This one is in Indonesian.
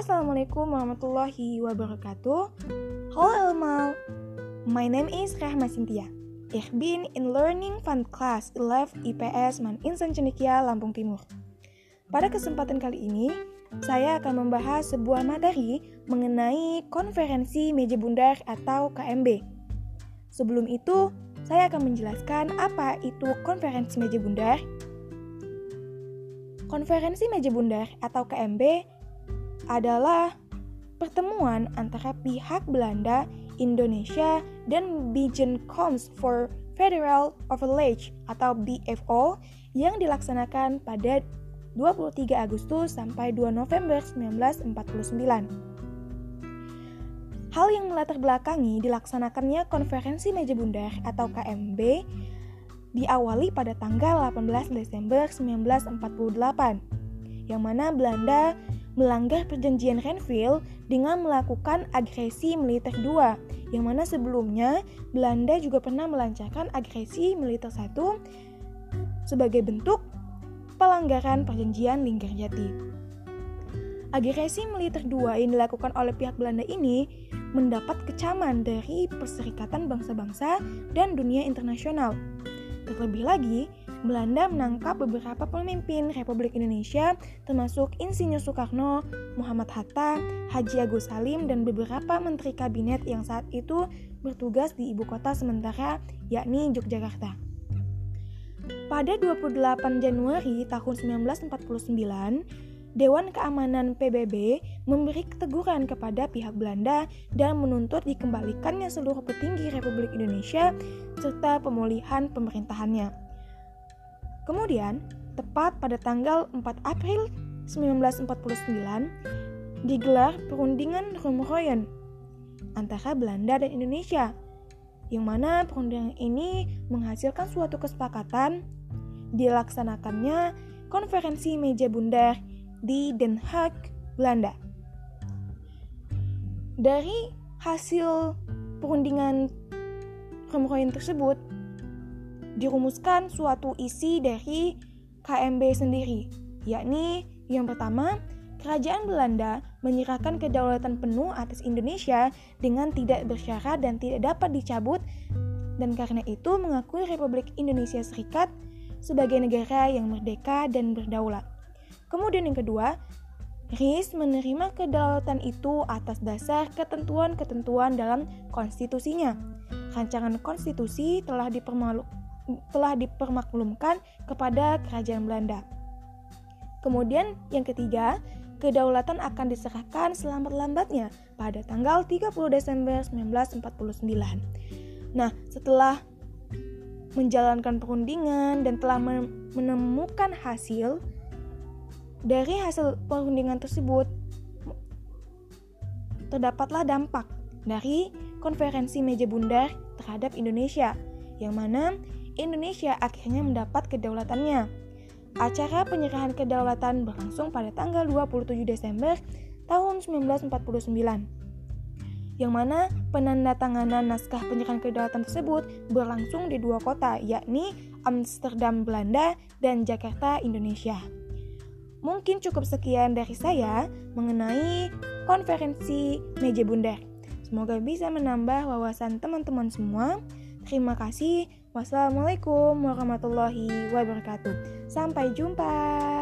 Assalamualaikum warahmatullahi wabarakatuh. Halo allemaal, my name is Rahma Cynthia. Ich bin in Learning Fund Class 11 IPS Man Insan Cendekia, Lampung Timur. Pada kesempatan kali ini, saya akan membahas sebuah materi mengenai konferensi meja bundar atau KMB. Sebelum itu, saya akan menjelaskan apa itu konferensi meja bundar. Konferensi meja bundar atau KMB adalah pertemuan antara pihak Belanda, Indonesia, dan Coms for Federal Overlage atau BFO yang dilaksanakan pada 23 Agustus sampai 2 November 1949. Hal yang melatar belakangi dilaksanakannya konferensi meja bundar atau KMB diawali pada tanggal 18 Desember 1948, yang mana Belanda melanggar perjanjian Renville dengan melakukan agresi militer dua, yang mana sebelumnya Belanda juga pernah melancarkan agresi militer satu sebagai bentuk pelanggaran perjanjian Linggarjati. Agresi militer dua yang dilakukan oleh pihak Belanda ini mendapat kecaman dari Perserikatan Bangsa-Bangsa dan dunia internasional. Terlebih lagi, Belanda menangkap beberapa pemimpin Republik Indonesia termasuk Insinyur Soekarno, Muhammad Hatta, Haji Agus Salim, dan beberapa menteri kabinet yang saat itu bertugas di ibu kota sementara yakni Yogyakarta. Pada 28 Januari tahun 1949, Dewan Keamanan PBB memberi keteguran kepada pihak Belanda dan menuntut dikembalikannya seluruh petinggi Republik Indonesia serta pemulihan pemerintahannya. Kemudian, tepat pada tanggal 4 April 1949, digelar perundingan Rumroyen antara Belanda dan Indonesia, yang mana perundingan ini menghasilkan suatu kesepakatan dilaksanakannya konferensi meja bundar di Den Haag, Belanda. Dari hasil perundingan Rumroyen tersebut, dirumuskan suatu isi dari KMB sendiri, yakni yang pertama, Kerajaan Belanda menyerahkan kedaulatan penuh atas Indonesia dengan tidak bersyarat dan tidak dapat dicabut dan karena itu mengakui Republik Indonesia Serikat sebagai negara yang merdeka dan berdaulat. Kemudian yang kedua, RIS menerima kedaulatan itu atas dasar ketentuan-ketentuan dalam konstitusinya. Rancangan konstitusi telah dipermalukan telah dipermaklumkan kepada kerajaan Belanda. Kemudian yang ketiga, kedaulatan akan diserahkan selambat-lambatnya pada tanggal 30 Desember 1949. Nah, setelah menjalankan perundingan dan telah menemukan hasil dari hasil perundingan tersebut terdapatlah dampak dari konferensi meja bundar terhadap Indonesia yang mana Indonesia akhirnya mendapat kedaulatannya. Acara penyerahan kedaulatan berlangsung pada tanggal 27 Desember tahun 1949 yang mana penandatanganan naskah penyerahan kedaulatan tersebut berlangsung di dua kota, yakni Amsterdam, Belanda, dan Jakarta, Indonesia. Mungkin cukup sekian dari saya mengenai konferensi meja bundar. Semoga bisa menambah wawasan teman-teman semua. Terima kasih. Wassalamualaikum warahmatullahi wabarakatuh. Sampai jumpa.